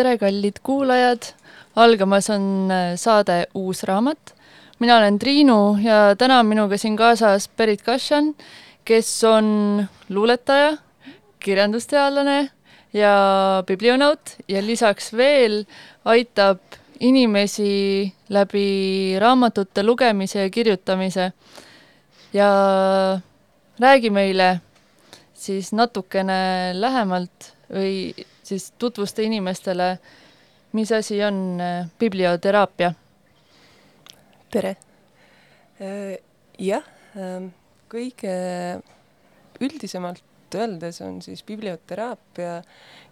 tere, kallid kuulajad! algamas on äh, saade Uus raamat. mina olen Triinu ja täna minuga siin kaasas Berit Kašan, kes on luuletaja, kirjandusteadlane ja biblionaut ja lisaks veel aitab inimesi läbi raamatute lugemise ja kirjutamise. ja räägi meile siis natukene lähemalt või siis tutvusta inimestele, mis asi on äh, biblioteraapia? tere! Äh, jah, ähm, kõige üldisemalt öeldes on siis biblioteraapia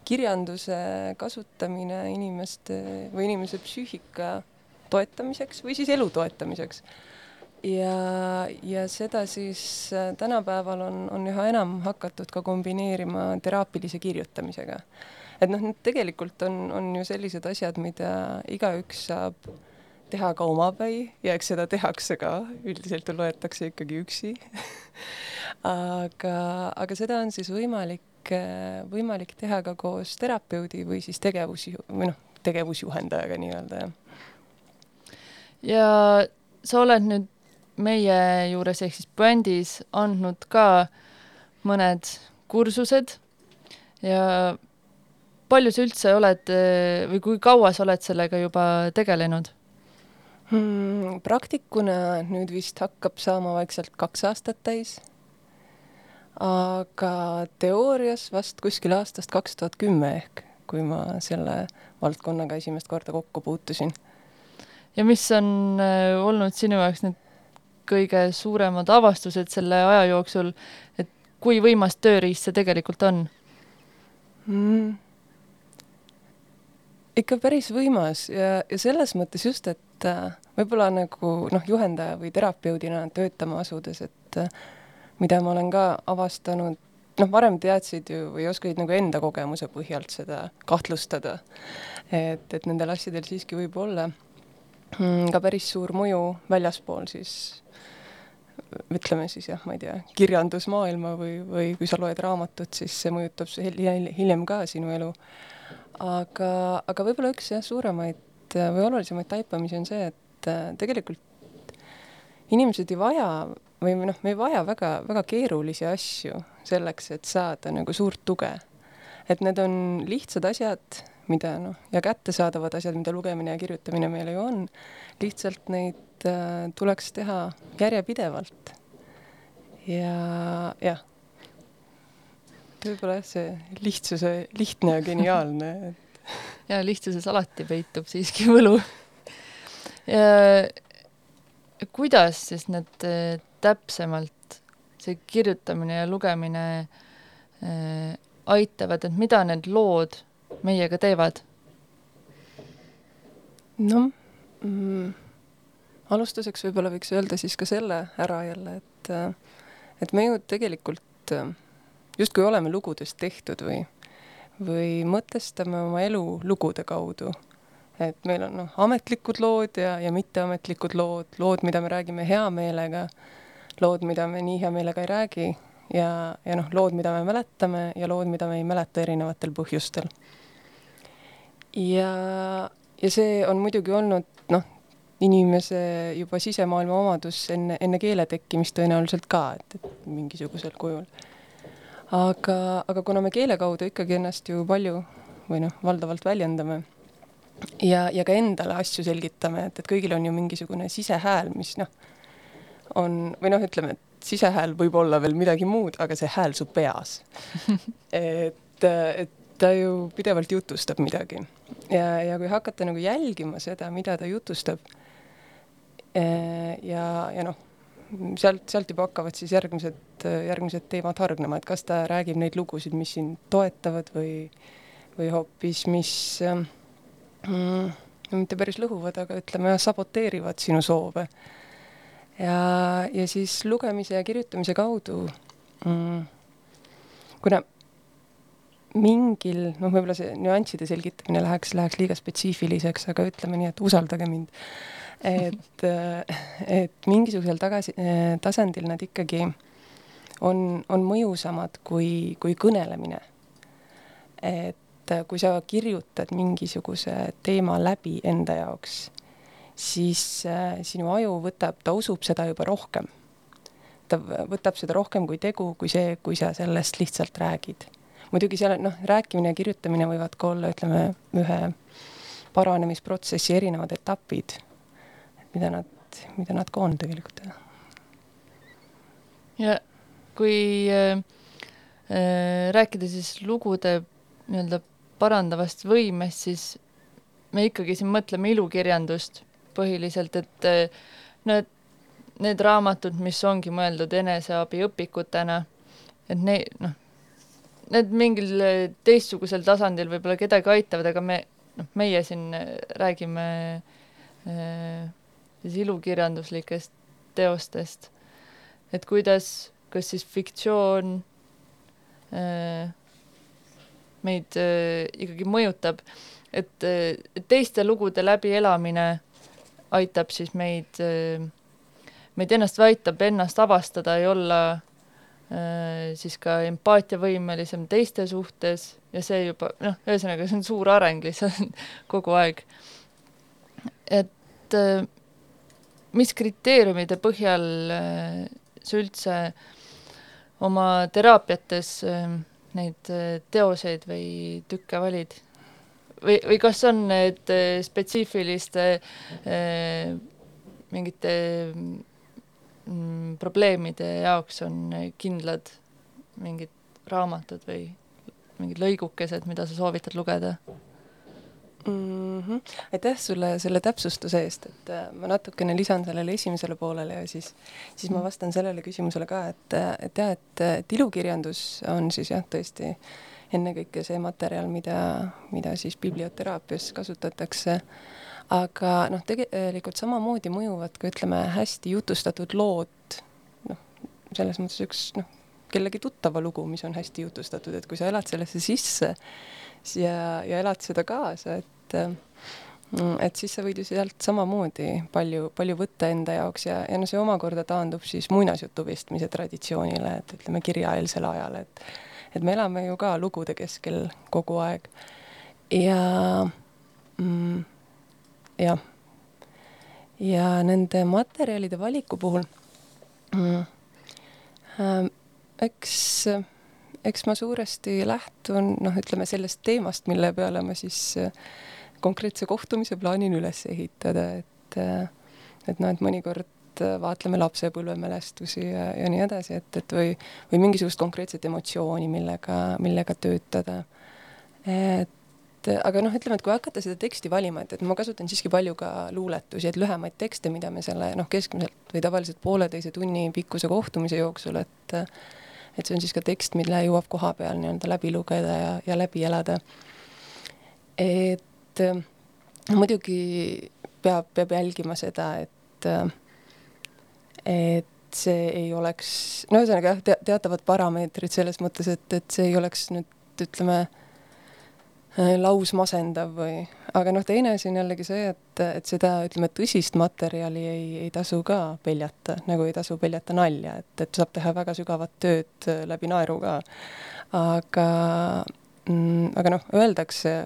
kirjanduse kasutamine inimeste või inimese psüühika toetamiseks või siis elu toetamiseks. ja, ja seda siis äh, tänapäeval on, on üha enam hakatud ka kombineerima teraapilise kirjutamisega et noh, need tegelikult on, on ju sellised asjad, mida igaüks saab teha ka omapäi ja eks seda tehakse ka, üldiselt loetakse ikkagi üksi aga, aga seda on siis võimalik, võimalik teha ka koos terapeudi või siis tegevus või noh, tegevusjuhendajaga nii-öelda, jah. ja sa oled nüüd meie juures ehk siis bändis andnud ka mõned kursused ja palju sa üldse oled või kui kaua sa oled sellega juba tegelenud hmm,? praktikuna nüüd vist hakkab saama vaikselt kaks aastat täis. aga teoorias vast kuskil aastast kaks tuhat kümme ehk, kui ma selle valdkonnaga esimest korda kokku puutusin. ja mis on äh, olnud sinu jaoks need kõige suuremad avastused selle aja jooksul, et kui võimas tööriist see tegelikult on mm.? Ikka päris võimas ja, ja selles mõttes just, et äh, võib-olla nagu noh, juhendaja või terapeudina töötama asudes, et äh, mida ma olen ka avastanud, noh, varem teadsid ju või oskasid nagu enda kogemuse põhjalt seda kahtlustada, et, et nendel asjadel siiski võib olla mm, ka päris suur mõju väljaspool siis ütleme siis jah, ma ei tea, kirjandusmaailma või, või kui sa loed raamatut, siis see mõjutab hiljem ka sinu elu aga, aga võib-olla üks jah, suuremaid või olulisemaid taipamisi on see, et äh, tegelikult inimesed ei vaja või noh, me ei vaja väga, väga keerulisi asju selleks, et saada nagu suurt tuge. et need on lihtsad asjad, mida noh, ja kättesaadavad asjad, mida lugemine ja kirjutamine meile ju on, lihtsalt neid äh, tuleks teha järjepidevalt. ja jah, võib-olla jah, see lihtsuse, lihtne ja geniaalne, et. ja lihtsuses alati peitub siiski võlu. kuidas siis need äh, täpsemalt, see kirjutamine ja lugemine äh, aitavad, et mida need lood meiega teevad? noh mm,, alustuseks võib-olla võiks öelda siis ka selle ära jälle, et, äh, et me ju tegelikult äh, justkui oleme lugudest tehtud või, või mõtestame oma elu lugude kaudu. et meil on noh, ametlikud lood ja, ja mitteametlikud lood, lood, mida me räägime hea meelega, lood, mida me nii hea meelega ei räägi ja, ja noh, lood, mida me mäletame ja lood, mida me ei mäleta erinevatel põhjustel. ja, ja see on muidugi olnud noh, inimese juba sisemaailma omadus enne, enne keele tekkimist tõenäoliselt ka, et, et mingisugusel kujul aga, aga kuna me keele kaudu ikkagi ennast ju palju või noh, valdavalt väljendame ja, ja ka endale asju selgitame, et, et kõigil on ju mingisugune sisehääl, mis noh, on või noh, ütleme, et sisehääl võib olla veel midagi muud, aga see hääl su peas. Et, et ta ju pidevalt jutustab midagi. Ja, ja kui hakata nagu jälgima seda, mida ta jutustab eh, ja, ja noh sealt, sealt juba hakkavad siis järgmised, järgmised teemad hargnema, et kas ta räägib neid lugusid, mis sind toetavad või, või hoopis, mis mm, no mitte päris lõhuvad, aga ütleme, saboteerivad sinu soove. ja, ja siis lugemise ja kirjutamise kaudu mm, kuna mingil, noh, võib-olla see nüansside selgitamine läheks, läheks liiga spetsiifiliseks, aga ütleme nii, et usaldage mind et, et mingisugusel tagasi, tasandil nad ikkagi on, on mõjusamad kui, kui kõnelemine. et kui sa kirjutad mingisuguse teema läbi enda jaoks, siis äh, sinu aju võtab, ta usub seda juba rohkem. ta võtab seda rohkem kui tegu, kui see, kui sa sellest lihtsalt räägid. muidugi seal noh, rääkimine ja kirjutamine võivad ka olla, ütleme, ühe paranemisprotsessi erinevad etapid, mida nad, mida nad ka on tegelikult. ja kui äh, äh, rääkida siis lugude nii-öelda parandavast võimest, siis me ikkagi siin mõtleme ilukirjandust põhiliselt, et äh, need, need raamatud, mis ongi mõeldud eneseabiõpikutena, et ne-, noh, need mingil teistsugusel tasandil võib-olla kedagi aitavad, aga me, noh, meie siin räägime äh, siis ilukirjanduslikest teostest, et kuidas, kas siis fiktsioon äh, meid äh, ikkagi mõjutab, et äh, teiste lugude läbielamine aitab siis meid äh,, meid ennast aitab ennast avastada ja olla äh, siis ka empaatiavõimelisem teiste suhtes. Ja see juba noh, ühesõnaga see on suur areng lihtsalt kogu aeg. et äh, mis kriteeriumide põhjal äh, sa üldse oma teraapiates äh, neid äh, teoseid või tükke valid? või, või kas on need spetsiifiliste mingite mm, probleemide jaoks on kindlad mingid raamatud või mingid lõigukesed, mida sa soovitad lugeda mm. -hmm. aitäh sulle selle täpsustuse eest, et äh, ma natukene lisan sellele esimesele poolele ja siis, siis ma vastan sellele küsimusele ka, et, et jah, et, et ilukirjandus on siis jah, tõesti ennekõike see materjal, mida, mida siis biblioteraapias kasutatakse. aga noh, tegelikult samamoodi mõjuvad ka ütleme, hästi jutustatud lood, noh, selles mõttes üks noh, kellegi tuttava lugu, mis on hästi jutustatud, et kui sa elad sellesse sisse, ja, ja elad seda kaasa, et mm, et siis sa võid ju sealt samamoodi palju, palju võtta enda jaoks ja, ja no see omakorda taandub siis muinasjutu vestmise traditsioonile, et ütleme kirjaeelsele ajale, et et me elame ju ka lugude keskel kogu aeg. ja mm, jah, ja nende materjalide valiku puhul mm, äh, eks eks ma suuresti lähtun noh, ütleme sellest teemast, mille peale ma siis äh, konkreetse kohtumise plaanin üles ehitada, et äh, et noh, et mõnikord äh, vaatleme lapsepõlvemälestusi ja, ja nii edasi, et, et või, või mingisugust konkreetset emotsiooni, millega, millega töötada. et aga noh, ütleme, et kui hakata seda teksti valima, et, et ma kasutan siiski palju ka luuletusi, et lühemaid tekste, mida me selle noh, keskmiselt või tavaliselt pooleteise tunni pikkuse kohtumise jooksul, et et see on siis ka tekst, mille jõuab koha peal nii-öelda läbi lugeda ja, ja läbi elada. et äh, muidugi peab, peab jälgima seda, et, äh, et see ei oleks, no ühesõnaga jah te,, teatavad parameetrid selles mõttes, et, et see ei oleks nüüd ütleme lausmasendav või, aga noh, teine asi on jällegi see, et, et seda, ütleme, tõsist materjali ei, ei tasu ka peljata, nagu ei tasu peljata nalja, et, et saab teha väga sügavat tööd äh, läbi naeru ka. aga mm,, aga noh, öeldakse,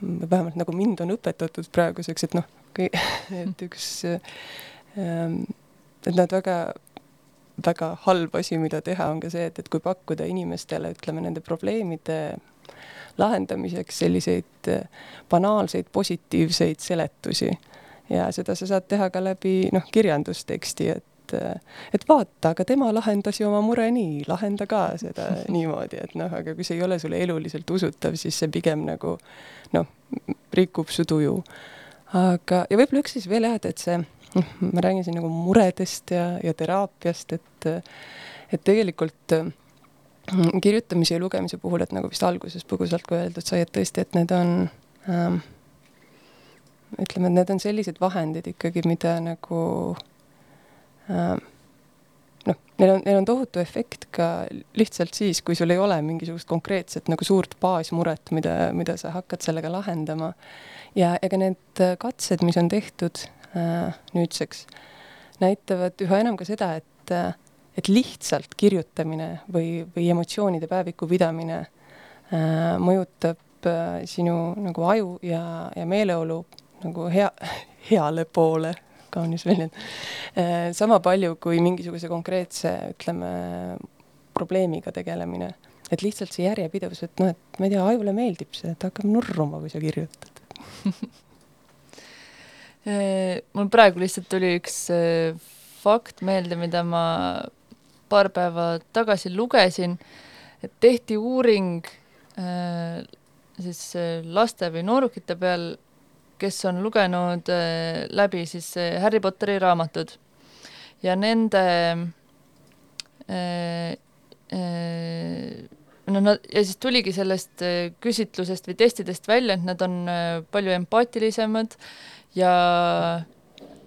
vähemalt nagu mind on õpetatud praeguseks, et noh, et üks ähm,, et nad väga väga halb asi, mida teha, on ka see, et, et kui pakkuda inimestele, ütleme, nende probleemide lahendamiseks selliseid äh, banaalseid positiivseid seletusi. ja seda sa saad teha ka läbi noh, kirjandusteksti, et äh, et vaata, aga tema lahendas ju oma mure nii, lahenda ka seda niimoodi, et noh, aga kui see ei ole sulle eluliselt usutav, siis see pigem nagu noh, rikub su tuju. aga, ja võib-olla üks siis veel jah, et, et see, noh, ma räägin siin nagu muredest ja, ja teraapiast, et et tegelikult Mm, kirjutamise ja lugemise puhul, et nagu vist alguses põgusalt ka öeldud sai, et tõesti, et need on ähm, ütleme, et need on sellised vahendid ikkagi, mida nagu ähm, noh, neil on, neil on tohutu efekt ka lihtsalt siis, kui sul ei ole mingisugust konkreetset nagu suurt baasmuret, mida, mida sa hakkad sellega lahendama. ja ega need katsed, mis on tehtud äh, nüüdseks, näitavad üha enam ka seda, et äh, et lihtsalt kirjutamine või, või emotsioonide päeviku pidamine äh, mõjutab äh, sinu nagu aju ja, ja meeleolu nagu hea, heale poole, kaunis väljend, äh, sama palju kui mingisuguse konkreetse, ütleme, probleemiga tegelemine. et lihtsalt see järjepidevus, et noh, et ma ei tea, ajule meeldib see, et hakkab nurruma, kui sa kirjutad mul praegu lihtsalt tuli üks fakt meelde, mida ma paar päeva tagasi lugesin, et tehti uuring äh, siis äh, laste või noorukite peal, kes on lugenud äh, läbi siis äh, Harry Potteri raamatud. Ja nende äh, äh, no nad, ja siis tuligi sellest äh, küsitlusest või testidest välja, et nad on palju empaatilisemad ja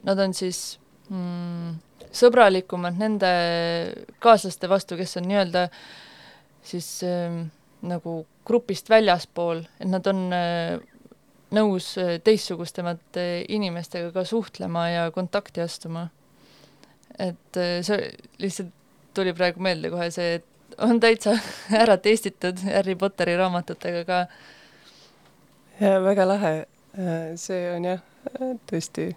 nad on siis mm, sõbralikumad nende kaaslaste vastu, kes on nii-öelda siis äh, nagu grupist väljaspool, et nad on äh, nõus äh, teistsugusemate inimestega ka suhtlema ja kontakti astuma. et äh, see lihtsalt tuli praegu meelde kohe see, et on täitsa ära testitud Harry Potteri raamatutega ka. ja väga lahe, äh, see on jah, tõesti,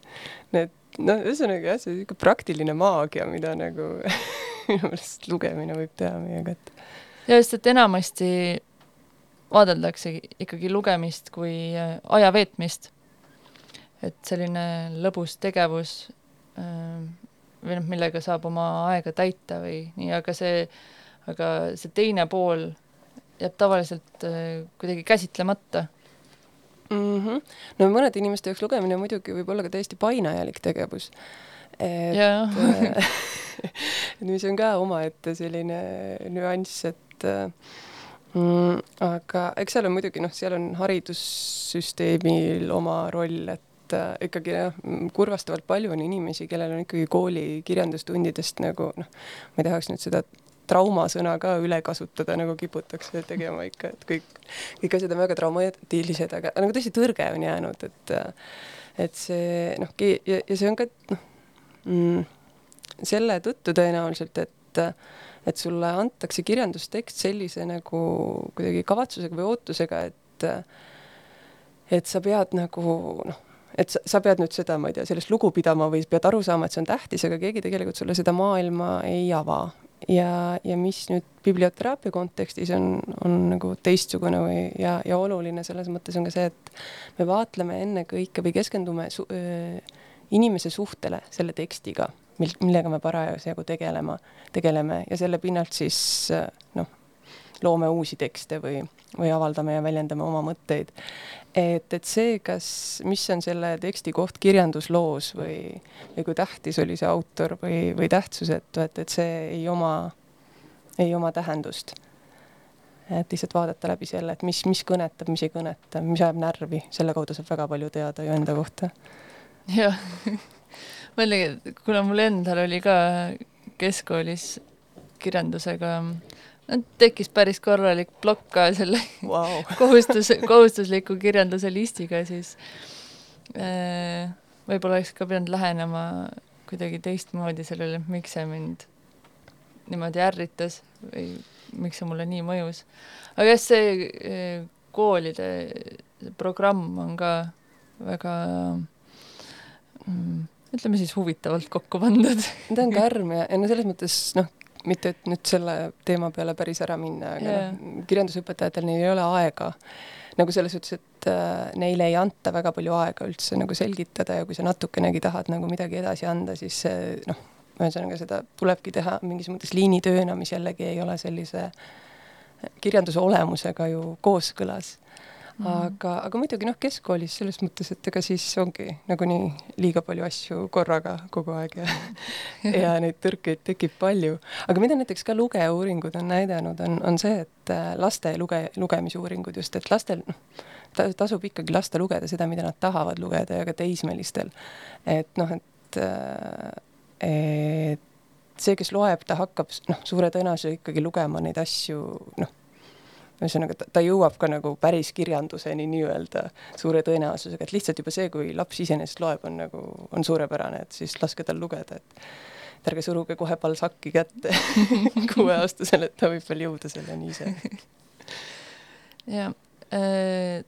need no ühesõnaga jah, see niisugune praktiline maagia, mida nagu minu meelest lugemine võib teha meie kätte. ja just, et enamasti vaadeldakse ikkagi lugemist kui äh, aja veetmist. et selline lõbus tegevus äh, või noh, millega saab oma aega täita või nii, aga see, aga see teine pool jääb tavaliselt äh, kuidagi käsitlemata mm. -hmm. no mõnede inimeste jaoks lugemine muidugi võib olla ka täiesti painajalik tegevus. et äh, mis on ka omaette selline nüanss, et mm, aga eks seal on muidugi noh, seal on haridussüsteemil oma roll, et äh, ikkagi jah, kurvastavalt palju on inimesi, kellel on ikkagi kooli kirjandustundidest nagu noh, ma ei tahaks nüüd seda traumasõna ka üle kasutada, nagu kiputakse tegema ikka, et kõik, kõik asjad on väga traumaatilised, aga nagu tõesti tõrge on jäänud, et et see noh, ja, ja see on ka noh mm,, selle tõttu tõenäoliselt, et et sulle antakse kirjandustekst sellise nagu kuidagi kavatsusega või ootusega, et et sa pead nagu noh, et sa, sa pead nüüd seda, ma ei tea, sellest lugu pidama või pead aru saama, et see on tähtis, aga keegi tegelikult sulle seda maailma ei ava ja, ja mis nüüd biblioteraapia kontekstis on, on nagu teistsugune või, ja, ja oluline selles mõttes on ka see, et me vaatleme ennekõike või keskendume su, öö, inimese suhtele selle tekstiga, mil, millega me parasjagu tegelema, tegeleme. Ja selle pinnalt siis noh, loome uusi tekste või, või avaldame ja väljendame oma mõtteid et, et see, kas, mis on selle teksti koht kirjandusloos või, või kui tähtis oli see autor või, või tähtsusetu, et, et see ei oma, ei oma tähendust. et lihtsalt vaadata läbi selle, et mis, mis kõnetab, mis ei kõneta, mis ajab närvi, selle kaudu saab väga palju teada ju enda kohta. jah, mõelge, kuna mul endal oli ka keskkoolis kirjandusega tekkis päris korralik plokk ka selle wow. kohustus, kohustusliku kirjanduse listiga, siis äh, võib-olla oleks ka pidanud lähenema kuidagi teistmoodi sellele, miks see mind niimoodi ärritas või miks see mulle nii mõjus. aga jah, see äh, koolide programm on ka väga mm, ütleme siis huvitavalt kokku pandud ta on karm ja, ja no selles mõttes noh, mitte et nüüd selle teema peale päris ära minna, aga yeah. noh, kirjandusõpetajatel neil ei ole aega nagu selles suhtes, et äh, neile ei anta väga palju aega üldse nagu selgitada ja kui sa natukenegi tahad nagu midagi edasi anda, siis see noh, ühesõnaga seda tulebki teha mingis mõttes liinitööna, mis jällegi ei ole sellise kirjanduse olemusega ju kooskõlas Mm. aga, aga muidugi noh, keskkoolis selles mõttes, et ega siis ongi nagunii liiga palju asju korraga kogu aeg ja ja neid tõrkeid tekib palju. aga mida näiteks ka lugeuuringud on näidanud, on, on see, et äh, laste luge-, lugemisuuringud just, et lastel noh, ta-, tasub ikkagi lasta lugeda seda, mida nad tahavad lugeda ja ka teismelistel. et noh, et, äh, et see, kes loeb, ta hakkab noh, suure tõenäosusega ikkagi lugema neid asju noh, ühesõnaga ta, jõuab ka nagu päris kirjanduseni nii-öelda suure tõenäosusega, et lihtsalt juba see, kui laps iseenesest loeb, on nagu, on suurepärane, et siis laske tal lugeda, et et ärge suruge kohe balsaki kätte kuueaastasele, et ta võib veel jõuda selleni ise. ja äh,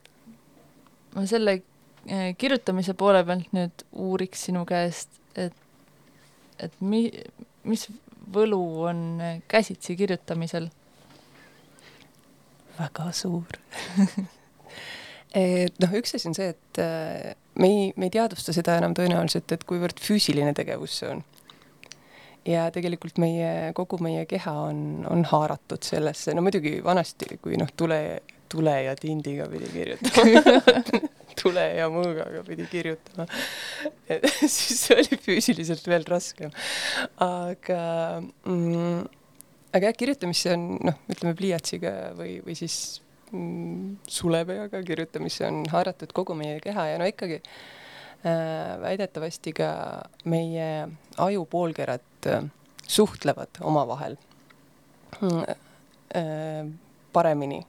ma selle äh, kirjutamise poole pealt nüüd uuriks sinu käest, et, et mi-, mis võlu on käsitsi kirjutamisel? Väga suur et noh, üks asi on see, et äh, me ei, me ei teadvusta seda enam tõenäoliselt, et kuivõrd füüsiline tegevus see on. ja tegelikult meie, kogu meie keha on, on haaratud sellesse, no muidugi vanasti, kui noh, tule, tule ja tindiga pidi kirjutama tule ja mõõgaga pidi kirjutama. siis see oli füüsiliselt veel raskem. aga mm, aga jah, kirjutamisse on noh, ütleme pliiatsiga või, või siis mm, sulepeaga kirjutamisse on haaratud kogu meie keha ja no ikkagi äh, väidetavasti ka meie ajupoolkerad äh, suhtlevad omavahel mm, äh, paremini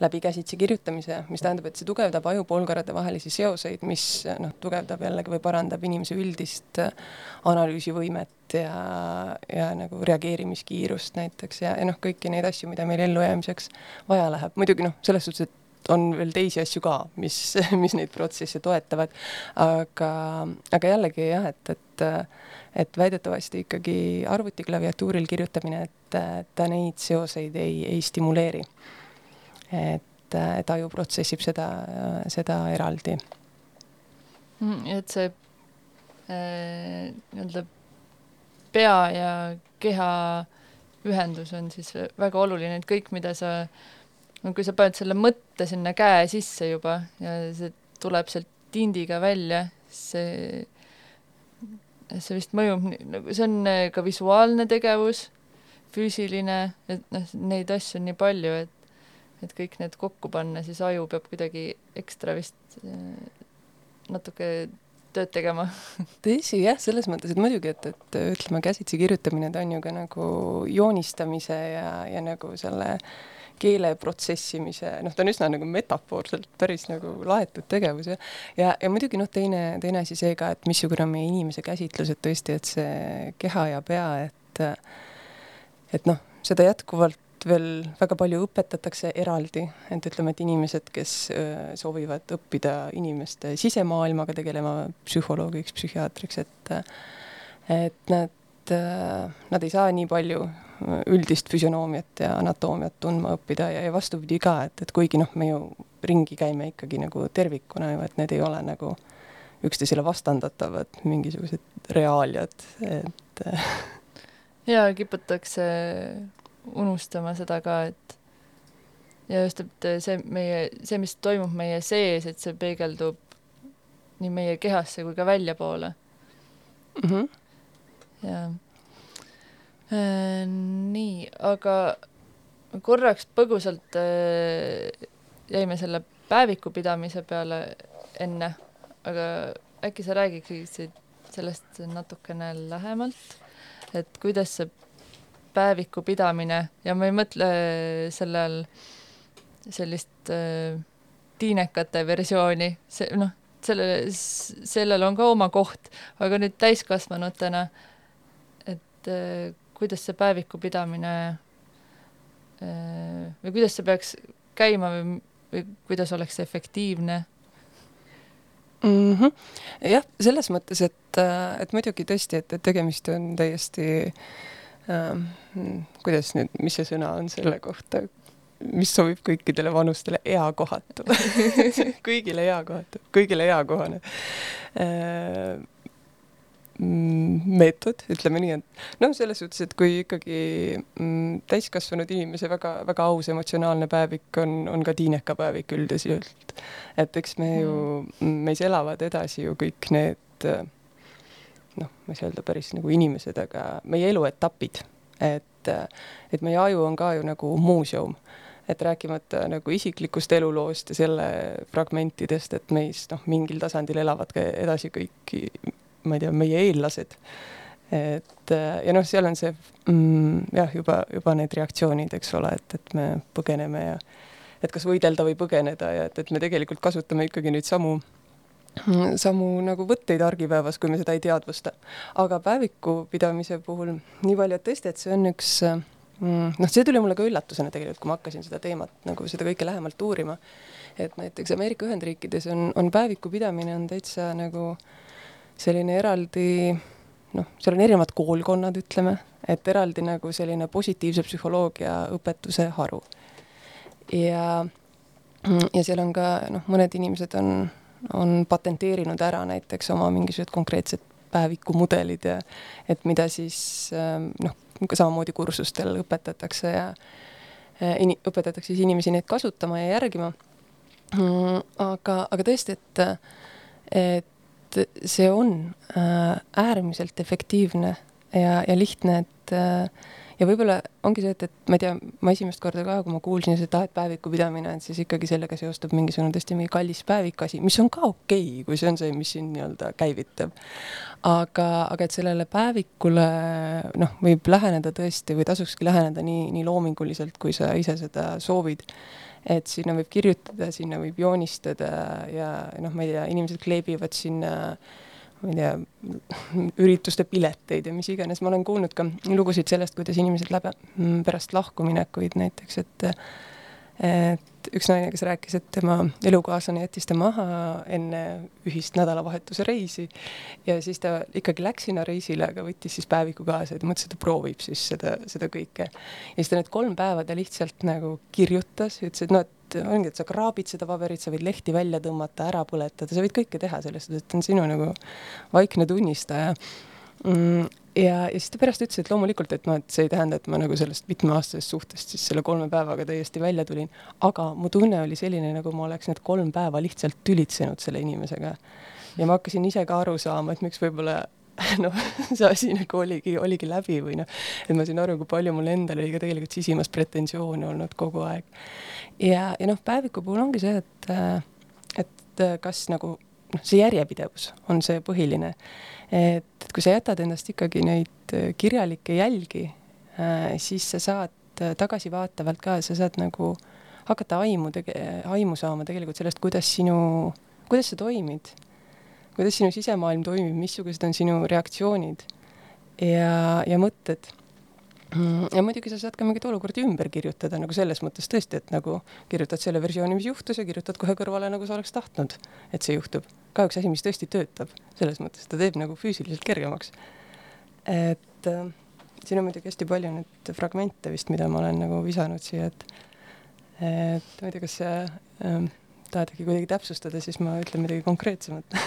läbi käsitsi kirjutamise, mis tähendab, et see tugevdab ajupoolkarade vahelisi seoseid, mis noh, tugevdab jällegi või parandab inimese üldist äh, analüüsivõimet ja, ja nagu reageerimiskiirust näiteks ja, ja noh, kõiki neid asju, mida meil ellujäämiseks vaja läheb. muidugi noh, selles suhtes, et on veel teisi asju ka, mis, mis neid protsesse toetavad, aga, aga jällegi jah, et, et et väidetavasti ikkagi arvutiklaviatuuril kirjutamine, et ta neid seoseid ei, ei stimuleeri et, et aju protsessib seda, seda eraldi. Mm, et see äh, nii-öelda pea ja keha ühendus on siis väga oluline, et kõik, mida sa, no kui sa paned selle mõtte sinna käe sisse juba ja see tuleb sealt tindiga välja, see, see vist mõjub, nagu see on ka visuaalne tegevus, füüsiline, et noh, neid asju on nii palju, et et kõik need kokku panna, siis aju peab kuidagi ekstra vist äh, natuke tööd tegema. Tõsi, jah, selles mõttes, et muidugi, et, et ütleme, käsitsi kirjutamine, ta on ju ka nagu joonistamise ja, ja nagu selle keele protsessimise, noh, ta on üsna nagu metafoorselt päris nagu laetud tegevus ja ja, ja muidugi noh, teine, teine asi see ka, et missugune on meie inimese käsitlus, et tõesti, et see keha ja pea, et et noh, seda jätkuvalt veel väga palju õpetatakse eraldi, et ütleme, et inimesed, kes soovivad õppida inimeste sisemaailmaga tegelema, psühholoogiks, psühhiaatriks, et et nad, nad ei saa nii palju üldist füsionoomiat ja anatoomiat tundma õppida ja, ja vastupidi ka, et, et kuigi noh, me ju ringi käime ikkagi nagu tervikuna ju, et need ei ole nagu üksteisele vastandatavad mingisugused reaaliad, et jaa, kiputakse unustama seda ka, et ja just, et see meie, see, mis toimub meie sees, et see peegeldub nii meie kehasse kui ka väljapoole mm. -hmm. ja äh, nii, aga korraks põgusalt äh, jäime selle päeviku pidamise peale enne, aga äkki sa räägiksid sellest natukene lähemalt, et kuidas see päeviku pidamine ja ma ei mõtle selle all sellist äh, tiinekate versiooni, see noh, selle, sellel on ka oma koht, aga nüüd täiskasvanutena, et äh, kuidas see päeviku pidamine äh, või kuidas see peaks käima või, või kuidas oleks efektiivne mm? -hmm. jah, selles mõttes, et, äh, et muidugi tõesti, et, et tegemist on täiesti äh. Kuidas nüüd, mis see sõna on selle kohta, mis sobib kõikidele vanustele, eakohatu. Kõigile eakohatu, kõigile eakohane. Äh, meetod, ütleme nii, et noh, selles suhtes, et kui ikkagi mm, täiskasvanud inimese väga-väga aus emotsionaalne päevik on, on ka tiinekapäevik üldiselt. et eks me ju mm., meis elavad edasi ju kõik need noh, ma ei saa öelda päris nagu inimesed, aga meie eluetapid, et, et meie aju on ka ju nagu muuseum, et rääkimata nagu isiklikust eluloost ja selle fragmentidest, et meis noh, mingil tasandil elavad ka edasi kõik, ma ei tea, meie eellased. et ja noh, seal on see mm, jah, juba, juba need reaktsioonid, eks ole, et, et me põgeneme ja et kas võidelda või põgeneda ja et, et me tegelikult kasutame ikkagi neid samu samu nagu võtteid argipäevas, kui me seda ei teadvusta. aga päeviku pidamise puhul nii palju, et tõesti, et see on üks mm,. noh, see tuli mulle ka üllatusena tegelikult, kui ma hakkasin seda teemat nagu seda kõike lähemalt uurima. et näiteks Ameerika Ühendriikides on, on päeviku pidamine on täitsa nagu selline eraldi noh, seal on erinevad koolkonnad, ütleme, et eraldi nagu selline positiivse psühholoogia õpetuse haru. ja, ja seal on ka noh, mõned inimesed on, on patenteerinud ära näiteks oma mingisugused konkreetsed päevikumudelid ja et mida siis noh, samamoodi kursustel õpetatakse ja in-, õpetatakse siis inimesi neid kasutama ja järgima. Mm, aga, aga tõesti, et, et see on äh, äärmiselt efektiivne ja, ja lihtne, et äh, ja võib-olla ongi see, et, et ma ei tea, ma esimest korda ka, kui ma kuulsin seda, et päeviku pidamine, et siis ikkagi sellega seostub mingisugune tõesti mingi kallis päevik asi, mis on ka okei okay,, kui see on see, mis sind nii-öelda käivitab. aga, aga et sellele päevikule noh, võib läheneda tõesti või tasukski läheneda nii, nii loominguliselt, kui sa ise seda soovid et sinna võib kirjutada, sinna võib joonistada ja noh, ma ei tea, inimesed kleebivad sinna äh, ma ei tea, ürituste pileteid ja mis iganes, ma olen kuulnud ka lugusid sellest, kuidas inimesed läbi, pärast lahkuminekuid näiteks, et et üks naine, kes rääkis, et tema elukaaslane jättis ta maha enne ühist nädalavahetuse reisi ja siis ta ikkagi läks sinna reisile, aga võttis siis päeviku kaasa ja ta mõtles, et ta proovib siis seda, seda kõike. ja siis ta need kolm päeva ta lihtsalt nagu kirjutas, ütles, et noh, et et ongi, et sa kraabid seda paberit, sa võid lehti välja tõmmata, ära põletada, sa võid kõike teha selles suhtes, et ta on sinu nagu vaikne tunnistaja mm,. Ja, ja siis ta pärast ütles, et loomulikult, et noh, et see ei tähenda, et ma nagu sellest mitmeaastasest suhtest siis selle kolme päevaga täiesti välja tulin, aga mu tunne oli selline, nagu ma oleks need kolm päeva lihtsalt tülitsenud selle inimesega. ja ma hakkasin ise ka aru saama, et miks võib-olla noh, see asi nagu oligi, oligi läbi või noh, et ma sain aru, kui palju mul endal oli ka tegelikult sisimas pretensioone olnud kogu aeg. ja, ja noh, päeviku puhul ongi see, et, et kas nagu noh, see järjepidevus on see põhiline. et kui sa jätad endast ikkagi neid kirjalikke jälgi, siis sa saad tagasivaatavalt ka, sa saad nagu hakata aimu tege-, aimu saama tegelikult sellest, kuidas sinu, kuidas sa toimid kuidas sinu sisemaailm toimib, missugused on sinu reaktsioonid ja, ja mõtted. Ja muidugi sa saad ka mingeid olukordi ümber kirjutada nagu selles mõttes tõesti, et nagu kirjutad selle versiooni, mis juhtus ja kirjutad kohe kõrvale, nagu sa oleks tahtnud, et see juhtub. ka üks asi, mis tõesti töötab, selles mõttes ta teeb nagu füüsiliselt kergemaks. et äh, siin on muidugi hästi palju nüüd fragmente vist, mida ma olen nagu visanud siia, et et ma ei tea, kas see äh, tahad äkki kuidagi täpsustada, siis ma ütlen midagi konkreetsemat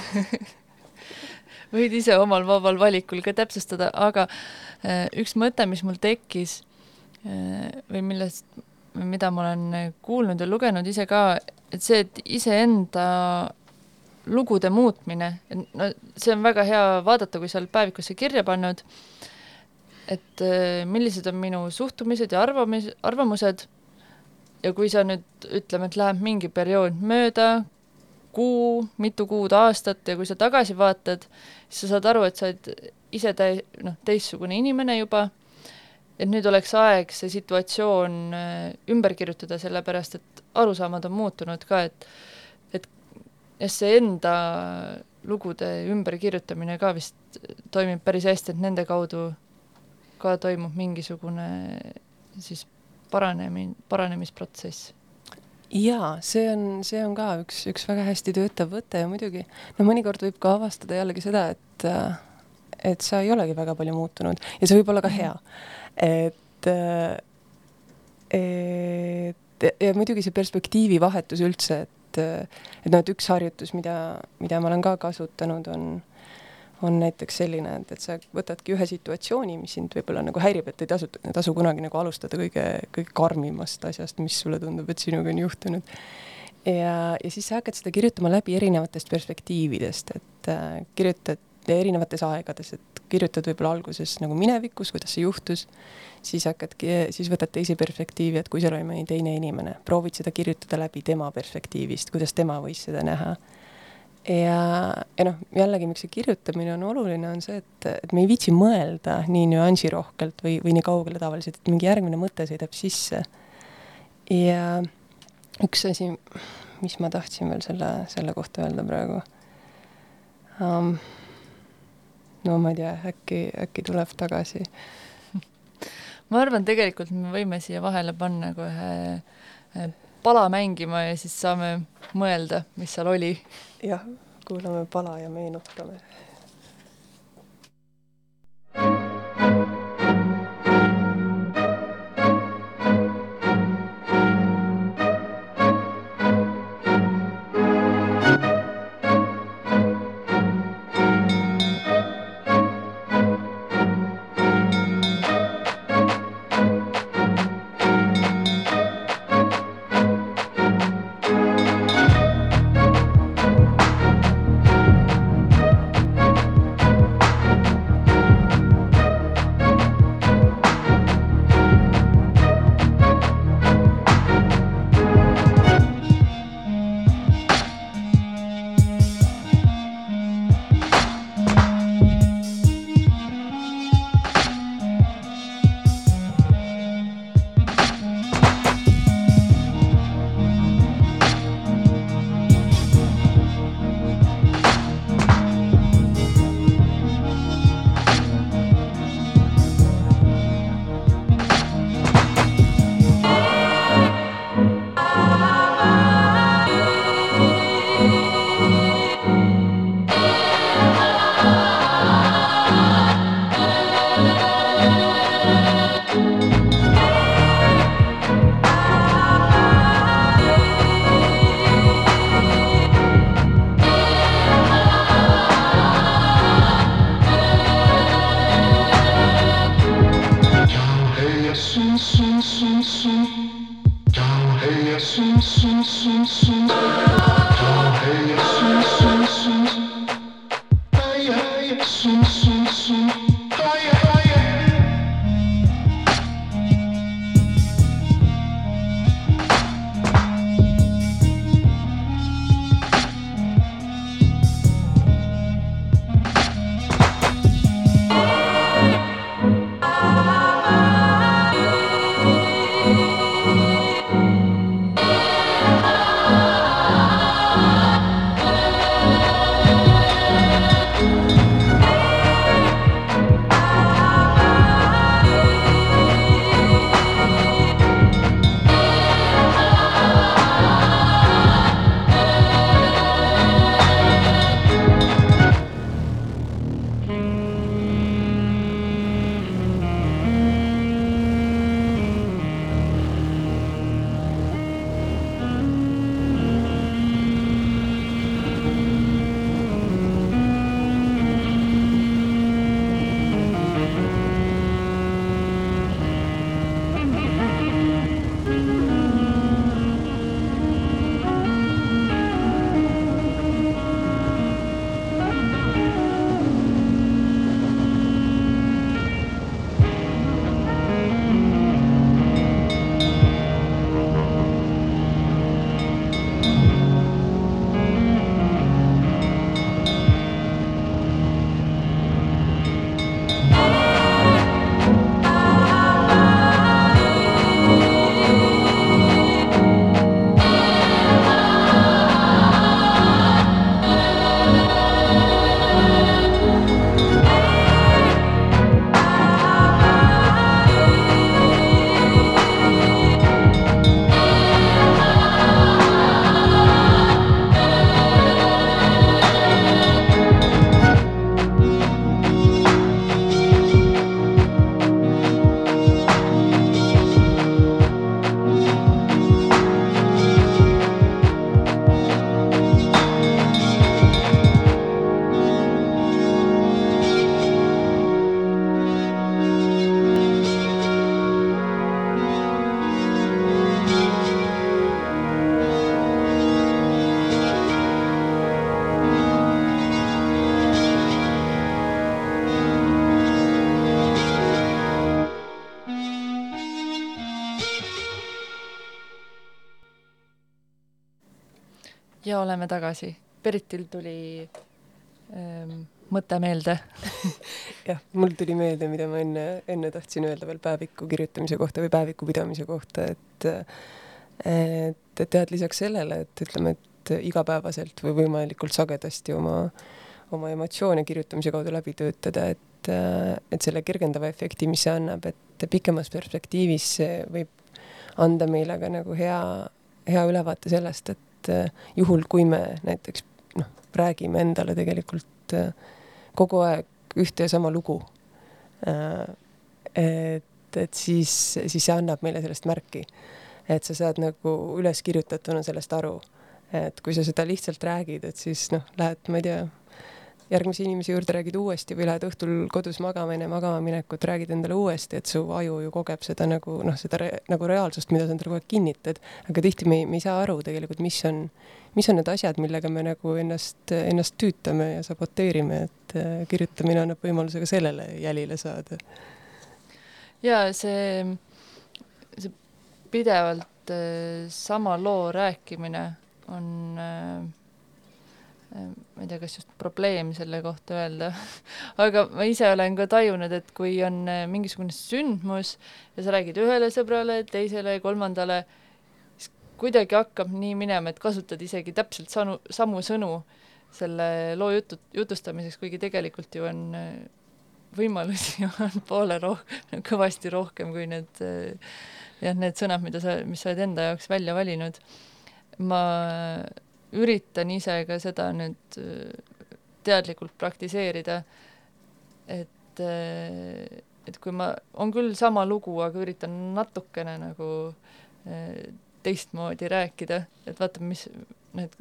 võid ise omal vabal valikul ka täpsustada, aga äh, üks mõte, mis mul tekkis äh, või millest, mida ma olen kuulnud ja lugenud ise ka, et see, et iseenda lugude muutmine, no see on väga hea vaadata, kui sa oled päevikusse kirja pannud, et äh, millised on minu suhtumised ja arvamis, arvamused. Ja kui sa nüüd ütleme, et läheb mingi periood mööda, kuu, mitu kuud, aastat ja kui sa tagasi vaatad, siis sa saad aru, et sa oled ise täi-, noh, teistsugune inimene juba, et nüüd oleks aeg see situatsioon äh, ümber kirjutada, sellepärast et arusaamad on muutunud ka, et et jah, see enda lugude ümberkirjutamine ka vist toimib päris hästi, et nende kaudu ka toimub mingisugune siis paranemine, paranemisprotsess jaa, see on, see on ka üks, üks väga hästi töötav võte ja muidugi no mõnikord võib ka avastada jällegi seda, et et sa ei olegi väga palju muutunud ja see võib olla ka hea. et, et ja muidugi see perspektiivivahetus üldse, et, et noh, et üks harjutus, mida, mida ma olen ka kasutanud, on on näiteks selline, et, et sa võtadki ühe situatsiooni, mis sind võib-olla nagu häirib, et ei tasu, tasu kunagi nagu alustada kõige, kõige karmimast asjast, mis sulle tundub, et sinuga on juhtunud. ja, ja siis sa hakkad seda kirjutama läbi erinevatest perspektiividest, et äh, kirjutad erinevates aegades, et kirjutad võib-olla alguses nagu minevikus, kuidas see juhtus, siis hakkadki, siis võtad teise perspektiivi, et kui seal oli mõni teine inimene, proovid seda kirjutada läbi tema perspektiivist, kuidas tema võis seda näha ja, ja noh, jällegi, miks see kirjutamine on oluline, on see, et, et me ei viitsi mõelda nii nüansirohkelt või, või nii kaugele tavaliselt, et mingi järgmine mõte sõidab sisse. ja üks asi, mis ma tahtsin veel selle, selle kohta öelda praegu um,. no ma ei tea, äkki, äkki tuleb tagasi ma arvan, tegelikult me võime siia vahele panna kohe pala mängima ja siis saame mõelda, mis seal oli. Jah, kuulame pala ja meenutame. ja oleme tagasi. Beritil tuli ähm, mõte meelde jah, mul tuli meelde, mida ma enne, enne tahtsin öelda veel päeviku kirjutamise kohta või päeviku pidamise kohta, et et, et jah, et lisaks sellele, et ütleme, et igapäevaselt või võimalikult sagedasti oma, oma emotsioone kirjutamise kaudu läbi töötada, et, et selle kergendava efekti, mis see annab, et pikemas perspektiivis see võib anda meile ka nagu hea, hea ülevaate sellest, et juhul, kui me näiteks noh, räägime endale tegelikult kogu aeg ühte ja sama lugu. et, et siis, siis see annab meile sellest märki. et sa saad nagu üles kirjutatuna sellest aru. et kui sa seda lihtsalt räägid, et siis noh, lähed, ma ei tea, järgmise inimese juurde räägid uuesti või lähed õhtul kodus magama enne magama minekut, räägid endale uuesti, et su aju ju kogeb seda nagu noh, seda re, nagu reaalsust, mida sa endale kogu aeg kinnitad. aga tihti me me ei saa aru tegelikult, mis on, mis on need asjad, millega me nagu ennast, ennast tüütame ja saboteerime, et äh, kirjutamine annab võimaluse ka sellele jälile saada. ja see, see pidevalt äh, sama loo rääkimine on äh, ma ei tea, kas just probleem selle kohta öelda aga ma ise olen ka tajunud, et kui on eh, mingisugune sündmus ja sa räägid ühele sõbrale, teisele, kolmandale, siis kuidagi hakkab nii minema, et kasutad isegi täpselt sanu, samu sõnu selle loo jutu, jutustamiseks, kuigi tegelikult ju on eh, võimalusi on poole roh-, kõvasti rohkem kui need eh, jah, need sõnad, mida sa, mis sa oled enda jaoks välja valinud. ma üritan ise ka seda nüüd äh, teadlikult praktiseerida, et, äh, et kui ma, on küll sama lugu, aga üritan natukene nagu äh, teistmoodi rääkida, et vaata, mis need,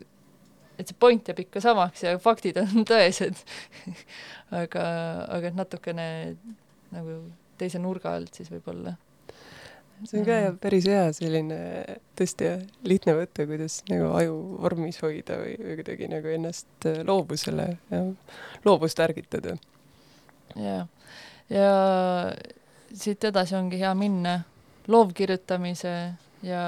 et see point jääb ikka samaks ja faktid on tõesed. Aga, aga et natukene nagu teise nurga alt siis võib-olla see on ka jah päris hea selline tõesti jah, lihtne võte, kuidas nagu aju vormis hoida või, või kuidagi nagu ennast äh, loovusele ja loovust ärgitada. ja, ja siit edasi ongi hea minna loovkirjutamise ja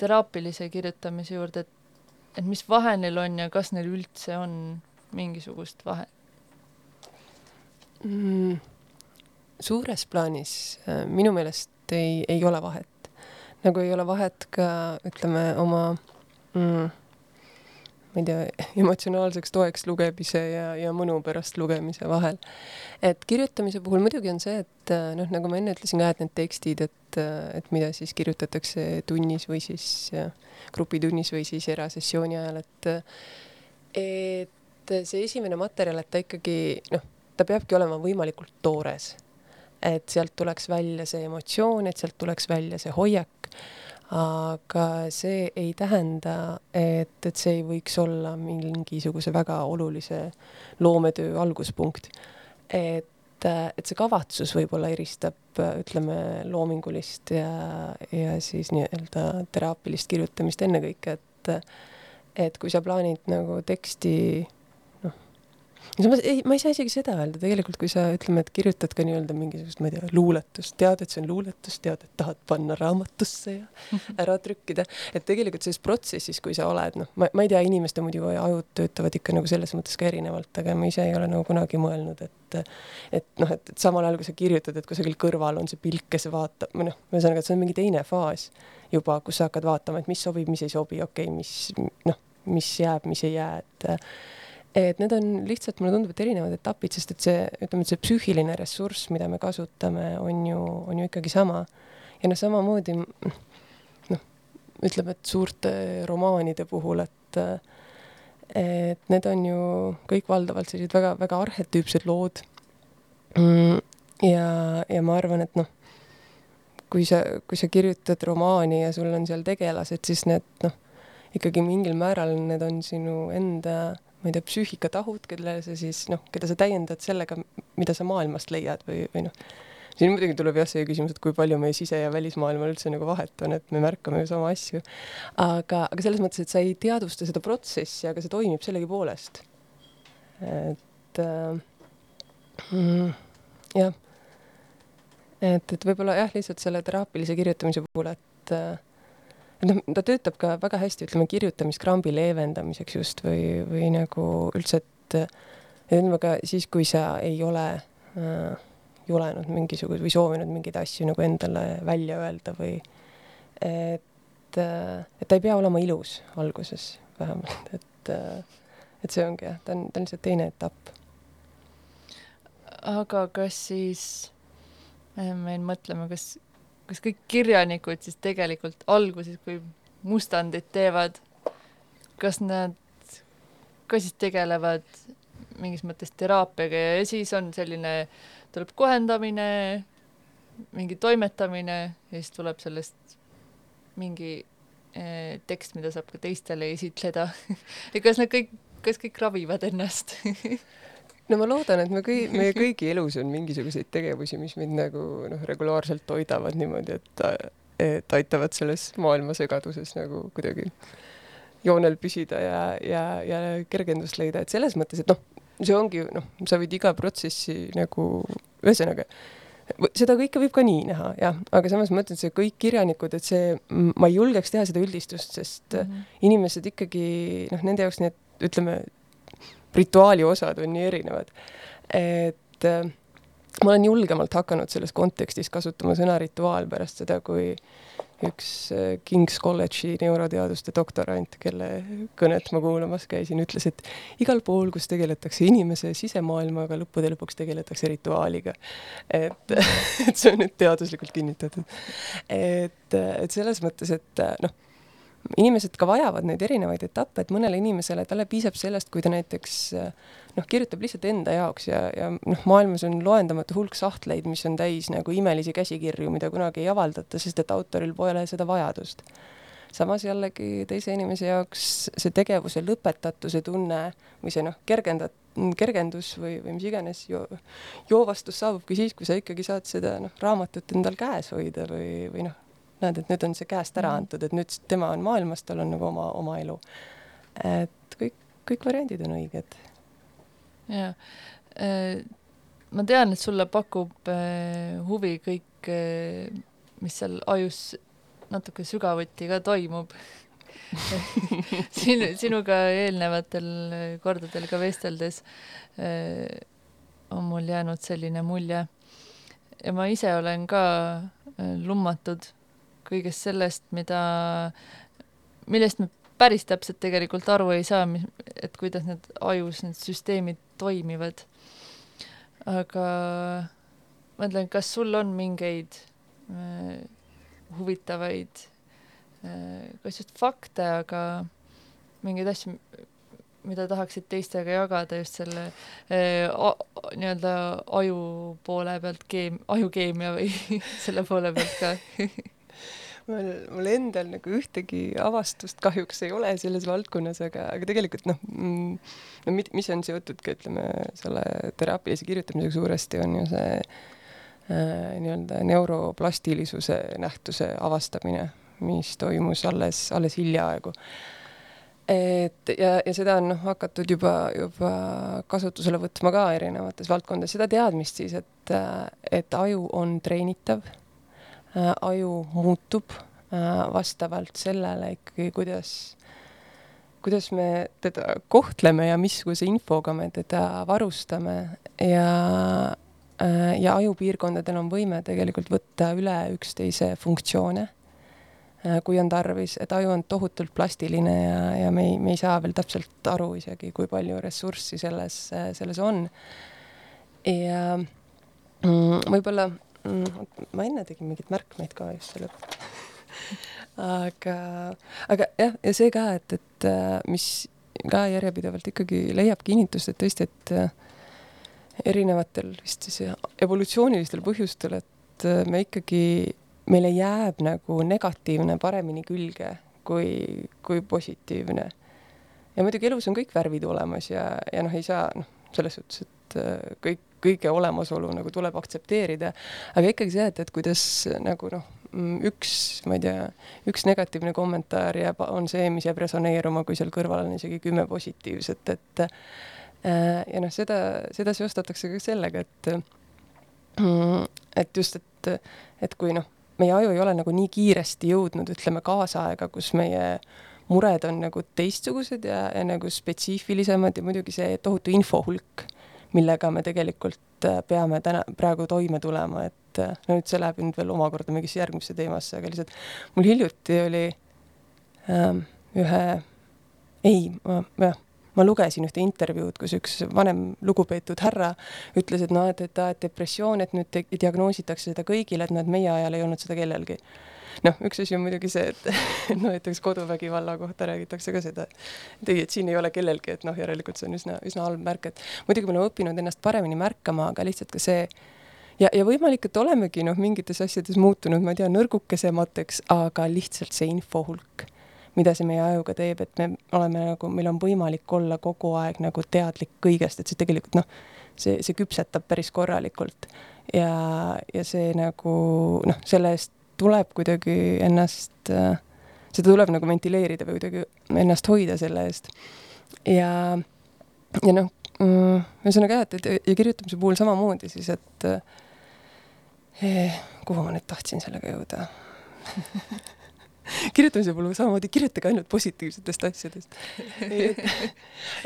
teraapilise kirjutamise juurde, et, et mis vahe neil on ja kas neil üldse on mingisugust vahet mm,? suures plaanis äh, minu meelest et ei, ei ole vahet. nagu ei ole vahet ka ütleme oma mm, ma ei tea, emotsionaalseks toeks lugemise ja, ja mõnu pärast lugemise vahel. et kirjutamise puhul muidugi on see, et noh, nagu ma enne ütlesin ka, et need tekstid, et, et mida siis kirjutatakse tunnis või siis grupitunnis või siis erasessiooni ajal, et et see esimene materjal, et ta ikkagi noh, ta peabki olema võimalikult toores et sealt tuleks välja see emotsioon, et sealt tuleks välja see hoiak, aga see ei tähenda, et, et see ei võiks olla mingisuguse väga olulise loometöö alguspunkt. et, et see kavatsus võib-olla eristab, ütleme, loomingulist ja, ja siis nii-öelda teraapilist kirjutamist ennekõike, et et kui sa plaanid nagu teksti ma ei, ma ei saa isegi seda öelda. Tegelikult, kui sa ütleme, et kirjutad ka nii-öelda mingisugust, ma ei tea, luuletust, tead, et see on luuletus, tead, et tahad panna raamatusse ja ära trükkida, et tegelikult selles protsessis, kui sa oled, noh, ma, ma ei tea, inimeste muidu ajud töötavad ikka nagu selles mõttes ka erinevalt, aga ma ise ei ole nagu kunagi mõelnud, et et noh, et, et samal ajal, kui sa kirjutad, et kusagil kõrval on see pilk, kes vaatab, või noh, ühesõnaga, et see on mingi teine faas juba, kus sa hakkad vaatama, et mis sobib, mis ei sobi, okei okay,, mis noh, mis jääb, mis ei jää, et et need on lihtsalt, mulle tundub, et erinevad etapid, sest et see, ütleme, et see psüühiline ressurss, mida me kasutame, on ju, on ju ikkagi sama. ja noh, samamoodi noh, ütleme, et suurte romaanide puhul, et et need on ju kõik valdavalt sellised väga-väga arhetüüpsed lood. Mm, ja, ja ma arvan, et noh, kui sa, kui sa kirjutad romaani ja sul on seal tegelased, siis need noh, ikkagi mingil määral need on sinu enda äh, ma ei tea, psüühikatahud, kellele sa siis noh, keda sa täiendad sellega, mida sa maailmast leiad või, või noh, siin muidugi tuleb jah see küsimus, et kui palju meie sise- ja välismaailmal üldse nagu vahet on, et me märkame ju sama asju. aga, aga selles mõttes, et sa ei teadvusta seda protsessi, aga see toimib sellegipoolest. et äh, mm, jah, et, et võib-olla jah, lihtsalt selle teraapilise kirjutamise puhul, et äh, noh, ta töötab ka väga hästi, ütleme, kirjutamiskrambi leevendamiseks just või, või nagu üldse, et ütleme ka siis, kui sa ei ole äh, julenud mingisuguse või soovinud mingeid asju nagu endale välja öelda või et, äh, et ta ei pea olema ilus alguses vähemalt, et, äh, et see ongi jah, ta on, ta on lihtsalt teine etapp. aga kas siis, me mõtleme, kas, kas kõik kirjanikud siis tegelikult alguses, kui mustandit teevad, kas nad ka siis tegelevad mingis mõttes teraapiaga ja siis on selline, tuleb kohendamine, mingi toimetamine ja siis tuleb sellest mingi eh, tekst, mida saab ka teistele esitleda. Ja kas nad kõik, kas kõik ravivad ennast no ma loodan, et me kõi-, meie kõigi elus on mingisuguseid tegevusi, mis meid nagu noh, regulaarselt toidavad niimoodi, et, et aitavad selles maailma segaduses nagu kuidagi joonel püsida ja, ja, ja kergendust leida, et selles mõttes, et noh, see ongi noh, sa võid iga protsessi nagu ühesõnaga seda kõike võib ka nii näha, jah, aga samas ma ütlen, see kõik kirjanikud, et see, ma ei julgeks teha seda üldistust, sest mm -hmm. inimesed ikkagi noh, nende jaoks need ütleme, rituaali osad on nii erinevad. et äh, ma olen julgemalt hakanud selles kontekstis kasutama sõna rituaal pärast seda, kui üks äh, King's College'i neuroteaduste doktorant, kelle kõnet ma kuulamas käisin, ütles, et igal pool, kus tegeletakse inimese sisemaailmaga, lõppude lõpuks tegeletakse rituaaliga. et, et see on nüüd teaduslikult kinnitatud. et, et selles mõttes, et noh inimesed ka vajavad neid erinevaid etappe, et mõnele inimesele, talle piisab sellest, kui ta näiteks noh, kirjutab lihtsalt enda jaoks ja, ja noh, maailmas on loendamatu hulk sahtleid, mis on täis nagu imelisi käsikirju, mida kunagi ei avaldata, sest et autoril pole seda vajadust. samas jällegi teise inimese jaoks see tegevuse lõpetatuse tunne või see noh, kergendat-, kergendus või, või mis iganes jo-, joovastus saabubki siis, kui sa ikkagi saad seda noh, raamatut endal käes hoida või, või noh, näed, et nüüd on see käest ära mhm. antud, et nüüd tema on maailmas, tal on nagu oma, oma elu. et kõik, kõik variandid on õiged. jaa. Äh, ma tean, et sulle pakub äh, huvi kõik, äh, mis seal ajus natuke sügavuti ka toimub sinu, sinuga eelnevatel kordadel ka vesteldes on mul jäänud selline mulje ja ma ise olen ka lummatud kõigest sellest, mida, millest me päris täpselt tegelikult aru ei saa, mis, et kuidas need ajus, need süsteemid toimivad. aga mõtlen, kas sul on mingeid äh, huvitavaid äh, kas just fakte, aga mingeid asju, mida tahaksid teistega jagada just selle äh, nii-öelda aju poole pealt, keem-, ajukeemia või selle poole pealt ka mul, mul endal nagu ühtegi avastust kahjuks ei ole selles valdkonnas, aga, aga tegelikult noh mm,, no mis on seotud ka ütleme selle teraapilise kirjutamisega suuresti, on ju see äh, nii-öelda neuroplastilisuse nähtuse avastamine, mis toimus alles, alles hiljaaegu. Et ja, ja seda on noh, hakatud juba, juba kasutusele võtma ka erinevates valdkondades, seda teadmist siis, et, et aju on treenitav Äh, aju muutub äh, vastavalt sellele ikkagi, kuidas, kuidas me teda kohtleme ja missuguse infoga me teda varustame ja, äh, ja ajupiirkondadel on võime tegelikult võtta üle üksteise funktsioone, kui on tarvis, et aju on tohutult plastiline ja, ja me ei, me ei saa veel täpselt aru isegi, kui palju ressurssi selles, selles on. ja mm, võib-olla. Ma enne tegin mingeid märkmeid ka just selle aga, aga jah, ja see ka, et, et äh, mis ka järjepidevalt ikkagi leiab kinnitust, et tõesti, et äh, erinevatel vist siis evolutsioonilistel põhjustel, et äh, me ikkagi, meile jääb nagu negatiivne paremini külge kui, kui positiivne. ja muidugi elus on kõik värvid olemas ja, ja noh, ei saa noh, selles suhtes, et kõik kõige olemasolu nagu tuleb aktsepteerida, aga ikkagi see, et, et kuidas nagu noh, mm, üks, ma ei tea, üks negatiivne kommentaar jääb, on see, mis jääb resoneeruma, kui seal kõrval on isegi kümme positiivset, et äh, ja noh, seda, seda seostatakse ka sellega, et mm, et just, et, et kui noh, meie aju ei ole nagu nii kiiresti jõudnud, ütleme, kaasaega, kus meie mured on nagu teistsugused ja, ja nagu spetsiifilisemad ja muidugi see tohutu info hulk millega me tegelikult äh, peame täna, praegu toime tulema, et äh, no nüüd see läheb nüüd veel omakorda mingisse järgmisse teemasse, aga lihtsalt mul hiljuti oli ähm, ühe, ei, jah, ma lugesin ühte intervjuud, kus üks vanem lugupeetud härra ütles, et noh, et, et depressioon, et nüüd diagnoositakse seda kõigile, et noh, et meie ajal ei olnud seda kellelgi noh, üks asi on muidugi see, et no näiteks koduvägivalla kohta räägitakse ka seda, et ei, et siin ei ole kellelgi, et noh, järelikult see on üsna, üsna halb märk, et muidugi me oleme õppinud ennast paremini märkama, aga lihtsalt ka see ja, ja võimalik, et olemegi noh, mingites asjades muutunud, ma ei tea, nõrgukesemateks, aga lihtsalt see info hulk, mida see meie ajuga teeb, et me oleme nagu, meil on võimalik olla kogu aeg nagu teadlik kõigest, et see tegelikult noh, see, see küpsetab päris korralikult. Ja, ja see nagu noh, selle eest tuleb kuidagi ennast, seda tuleb nagu ventileerida või kuidagi ennast hoida selle eest. ja, ja noh, mm, ühesõnaga jah, et, et ja kirjutamise puhul samamoodi siis, et eh, kuhu ma nüüd tahtsin sellega jõuda kirjutamise puhul samamoodi, kirjutage ainult positiivsetest asjadest.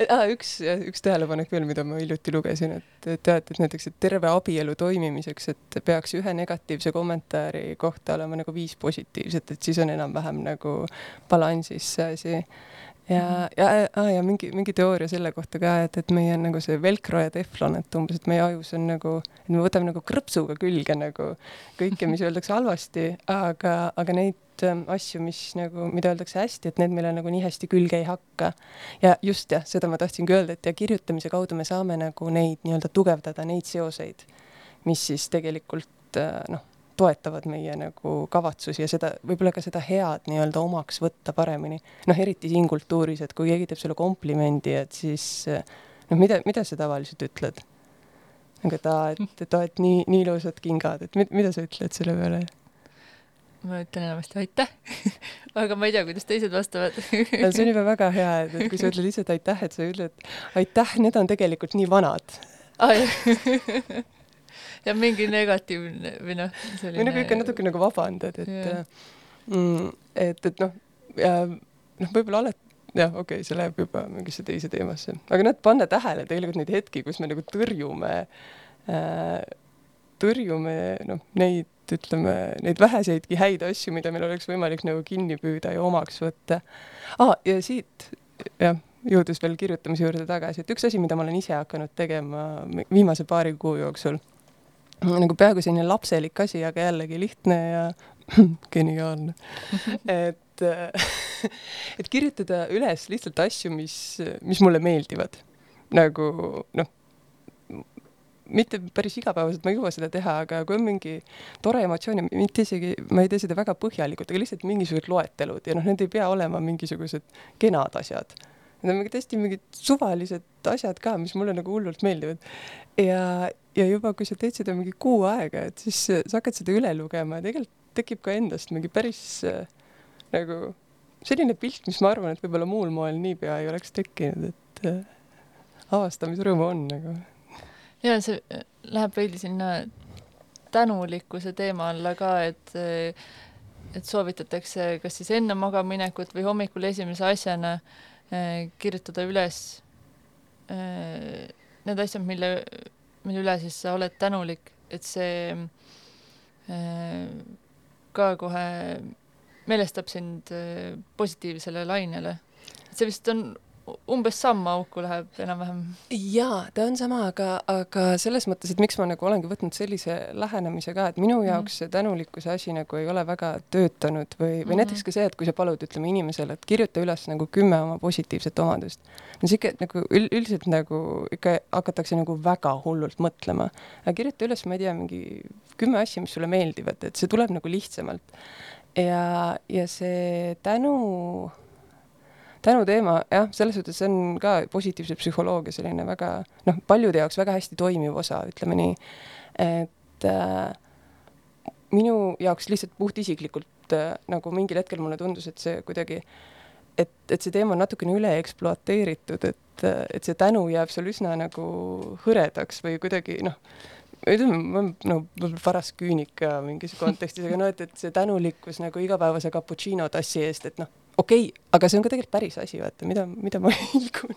Ah, üks, üks tähelepanek veel, mida ma hiljuti lugesin, et, et teate, et näiteks, et terve abielu toimimiseks, et peaks ühe negatiivse kommentaari kohta olema nagu viis positiivset, et siis on enam-vähem nagu balansis see asi ja, ja, ja, ja mingi, mingi teooria selle kohta ka, et, et meie nagu see velcro ja teflon, et umbes, et meie ajus on nagu, et me võtame nagu krõpsuga külge nagu kõike, mis öeldakse halvasti, aga, aga neid ähm, asju, mis nagu, mida öeldakse hästi, et need meile nagu nii hästi külge ei hakka. ja just jah, seda ma tahtsingi öelda, et ja kirjutamise kaudu me saame nagu neid nii-öelda tugevdada, neid seoseid, mis siis tegelikult äh, noh toetavad meie nagu kavatsusi ja seda, võib-olla ka seda head nii-öelda omaks võtta paremini. noh, eriti siin kultuuris, et kui keegi teeb sulle komplimendi, et siis noh, mida, mida sa tavaliselt ütled? et aa, et, et et nii, nii ilusad kingad, et mida sa ütled selle peale? ma ütlen enamasti aitäh aga ma ei tea, kuidas teised vastavad see on juba väga hea, et, et kui sa ütled lihtsalt aitäh, et sa ütled aitäh, need on tegelikult nii vanad ah, ja mingi negatiivne või noh, selline. või nagu ikka natuke nagu vabandad, et yeah. mm, et, et noh, ja noh, võib-olla alati jah, okei okay,, see läheb juba mingisse teise teemasse, aga noh, panna tähele tegelikult neid hetki, kus me nagu tõrjume äh,, tõrjume noh, neid, ütleme, neid väheseidki häid asju, mida meil oleks võimalik nagu kinni püüda ja omaks võtta ah,. ja siit jah, jõudes veel kirjutamise juurde tagasi, et üks asi, mida ma olen ise hakanud tegema viimase paari kuu jooksul nagu peaaegu selline lapselik asi, aga jällegi lihtne ja geniaalne et, et kirjutada üles lihtsalt asju, mis, mis mulle meeldivad. nagu noh, mitte päris igapäevaselt ma ei jõua seda teha, aga kui on mingi tore emotsioon ja mitte isegi, ma ei tee seda väga põhjalikult, aga lihtsalt mingisugused loetelud ja noh, need ei pea olema mingisugused kenad asjad. Need on mingid hästi mingid suvalised asjad ka, mis mulle nagu hullult meeldivad. ja, ja juba, kui sa teed seda mingi kuu aega, et siis sa hakkad seda üle lugema ja tegelikult tekib ka endast mingi päris äh, nagu selline pilt, mis ma arvan, et võib-olla muul moel niipea ei oleks tekkinud, et äh, avastamisrõõmu on nagu. ja see äh, läheb veidi sinna tänulikkuse teema alla ka, et äh, et soovitatakse kas siis enne magamaminekut või hommikul esimese asjana äh, kirjutada üles äh, need asjad, mille mille üle siis sa oled tänulik, et see äh, ka kohe meelestab sind äh, positiivsele lainele. see vist on umbes samma auku läheb enam-vähem. jaa, ta on sama, aga, aga selles mõttes, et miks ma nagu olengi võtnud sellise lähenemise ka, et minu mhm. jaoks see tänulikkuse asi nagu ei ole väga töötanud või, või mm -hmm. näiteks ka see, et kui sa palud, ütleme inimesele, et kirjuta üles nagu kümme oma positiivset omadust, no ikka nagu üld, üldiselt nagu ikka hakatakse nagu väga hullult mõtlema. aga kirjuta üles, ma ei tea, mingi kümme asja, mis sulle meeldivad, et see tuleb nagu lihtsamalt. ja, ja see tänu tänuteema jah, selles suhtes on ka positiivse psühholoogia selline väga noh, paljude jaoks väga hästi toimiv osa, ütleme nii. et äh, minu jaoks lihtsalt puhtisiklikult äh, nagu mingil hetkel mulle tundus, et see kuidagi, et, et see teema on natukene üle ekspluateeritud, et, et see tänu jääb sul üsna nagu hõredaks või kuidagi noh, ütleme, ma olen no võib-olla paras küünik ka mingis kontekstis, aga noh, et, et see tänulikkus nagu igapäevase cappuccino tassi eest, et noh okei okay,, aga see on ka tegelikult päris asi, vaata, mida, mida ma ilgun.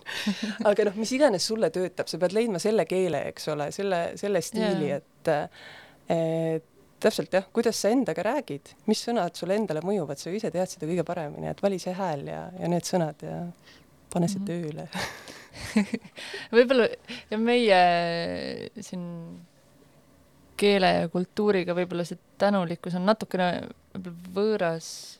aga noh, mis iganes sulle töötab, sa pead leidma selle keele, eks ole, selle, selle stiili yeah., et, et täpselt jah, kuidas sa endaga räägid, mis sõnad sulle endale mõjuvad, sa ju ise tead seda kõige paremini, et vali see hääl ja, ja need sõnad ja pane see -hmm. tööle võib-olla ja meie siin keele ja kultuuriga võib-olla see tänulikkus on natukene võib-olla võõras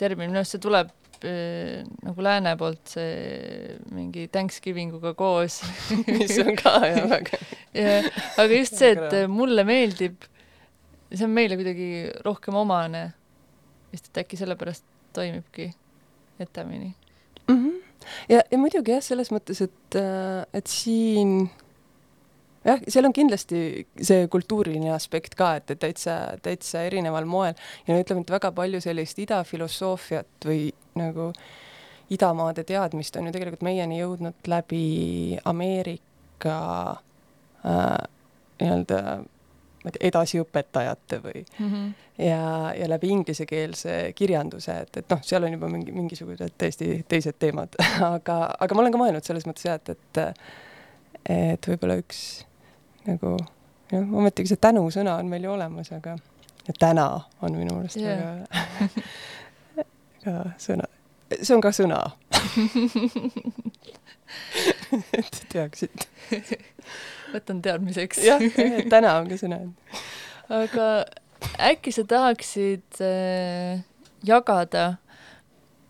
termin, minu arust see tuleb äh, nagu lääne poolt see mingi Thanksgiving uga koos mis on ka jah väga ja, aga just see, et mulle meeldib, see on meile kuidagi rohkem omane, vist et äkki sellepärast toimibki etamini mm. -hmm. ja, ja muidugi jah, selles mõttes, et, äh, et siin jah, seal on kindlasti see kultuuriline aspekt ka, et, et täitsa, täitsa erineval moel ja no ütleme, et väga palju sellist idafilosoofiat või nagu idamaade teadmist on ju tegelikult meieni jõudnud läbi Ameerika äh, nii-öelda edasiõpetajate või mm -hmm. ja, ja läbi inglisekeelse kirjanduse, et, et noh, seal on juba mingi, mingisugused täiesti teised teemad aga, aga ma olen ka mõelnud selles mõttes jah, et, et et võib-olla üks nagu jah, ometigi see tänusõna on meil ju olemas, aga ja täna on minu meelest yeah. väga, väga sõna, see on ka sõna et teaksid. võtan teadmiseks. jah, täna on ka sõna. aga äkki sa tahaksid äh, jagada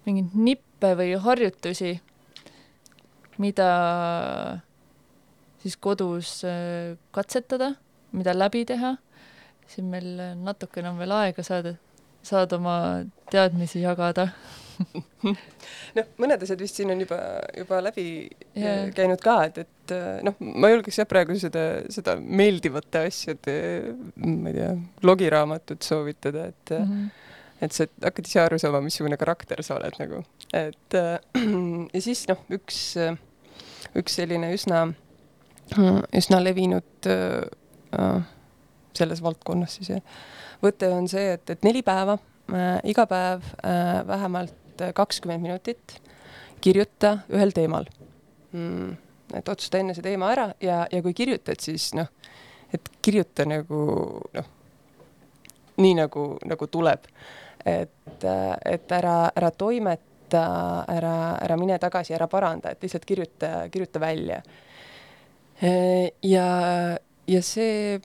mingeid nippe või harjutusi, mida siis kodus äh, katsetada, mida läbi teha, siin meil natukene on veel aega saada, saad oma teadmisi jagada noh, mõned asjad vist siin on juba, juba läbi yeah. käinud ka, et, et noh, ma julgeks jah, praegu seda, seda meeldivate asjade, ma ei tea, logiraamatut soovitada, et mm -hmm. et sa hakkad ise aru saama, missugune karakter sa oled nagu, et ja siis noh, üks, üks selline üsna üsna levinud äh, äh, selles valdkonnas siis. võte on see, et, et neli päeva äh,, iga päev äh, vähemalt kakskümmend minutit kirjuta ühel teemal mm,. et otsusta enne see teema ära ja, ja kui kirjutad, siis noh, et kirjuta nagu noh, nii nagu, nagu tuleb. et, et ära, ära toimeta, ära, ära mine tagasi, ära paranda, et lihtsalt kirjuta, kirjuta välja ja, ja see,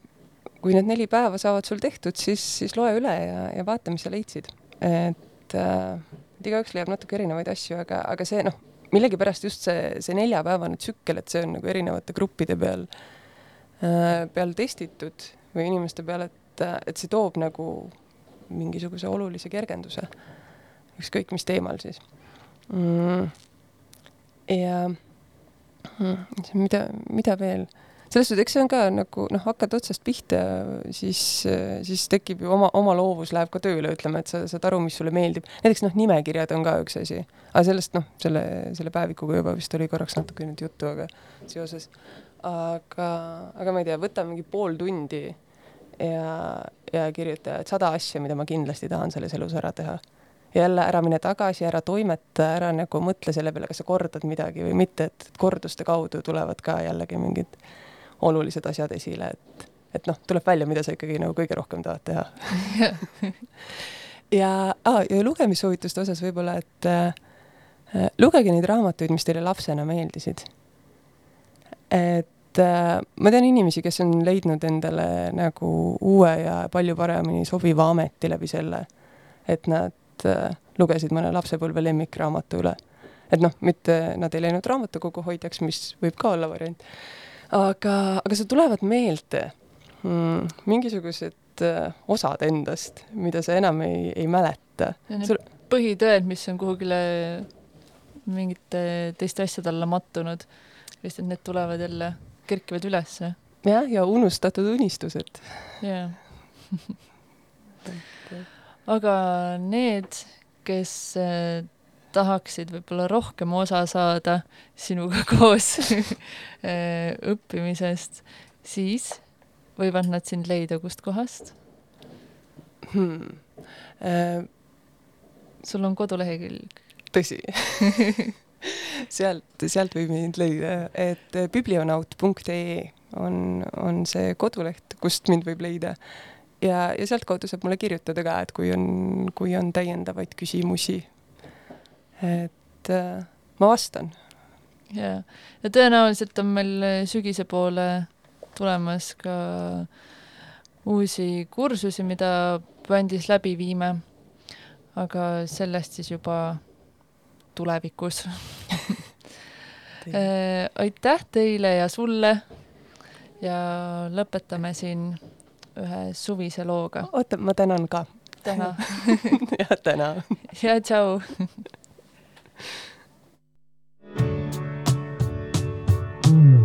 kui need neli päeva saavad sul tehtud, siis, siis loe üle ja, ja vaata, mis sa leidsid. et äh, igaüks leiab natuke erinevaid asju, aga, aga see noh, millegipärast just see, see neljapäevane tsükkel, et see on nagu erinevate gruppide peal äh,, peal testitud või inimeste peal, et, et see toob nagu mingisuguse olulise kergenduse. ükskõik mis teemal siis mm.. ja mida, mida veel? selles suhtes, eks see on ka nagu noh, hakkad otsast pihta, siis, siis tekib ju oma, oma loovus läheb ka tööle, ütleme, et sa saad aru, mis sulle meeldib. näiteks noh, nimekirjad on ka üks asi, aga sellest noh, selle, selle päevikuga juba vist oli korraks natuke nüüd juttu, aga seoses. aga, aga ma ei tea, võta mingi pool tundi ja, ja kirjuta, et sada asja, mida ma kindlasti tahan selles elus ära teha jälle ära mine tagasi, ära toimeta, ära nagu mõtle selle peale, kas sa kordad midagi või mitte, et korduste kaudu tulevad ka jällegi mingid olulised asjad esile, et, et noh, tuleb välja, mida sa ikkagi nagu kõige rohkem tahad teha ja ah,, ja lugemissoovituste osas võib-olla, et äh, lugege neid raamatuid, mis teile lapsena meeldisid. et äh, ma tean inimesi, kes on leidnud endale nagu uue ja palju paremini sobiva ameti läbi selle, et nad et äh, lugesid mõne lapsepõlve lemmikraamatu üle. et noh, mitte nad ei läinud raamatukogu hoidjaks, mis võib ka olla variant, aga, aga sul tulevad meelde mm, mingisugused äh, osad endast, mida sa enam ei, ei mäleta. Sul... põhitõed, mis on kuhugile mingite teiste asjade alla mattunud, lihtsalt need tulevad jälle, kerkivad ülesse. jah, ja unustatud unistused. jah aga need, kes äh, tahaksid võib-olla rohkem osa saada sinuga koos äh, õppimisest, siis võivad nad sind leida kustkohast hmm.? Äh, sul on kodulehekülg. tõsi sealt, sealt võib mind leida, et biblionaut.ee on, on see koduleht, kust mind võib leida ja, ja sealtkaudu saab mulle kirjutada ka, et kui on, kui on täiendavaid küsimusi. et äh, ma vastan. Ja, ja tõenäoliselt on meil sügise poole tulemas ka uusi kursusi, mida bändis läbi viime. aga sellest siis juba tulevikus. Aitäh teile ja sulle. Ja lõpetame siin ühe suvise looga. oota, ma tänan ka. täna ja täna. ja tšau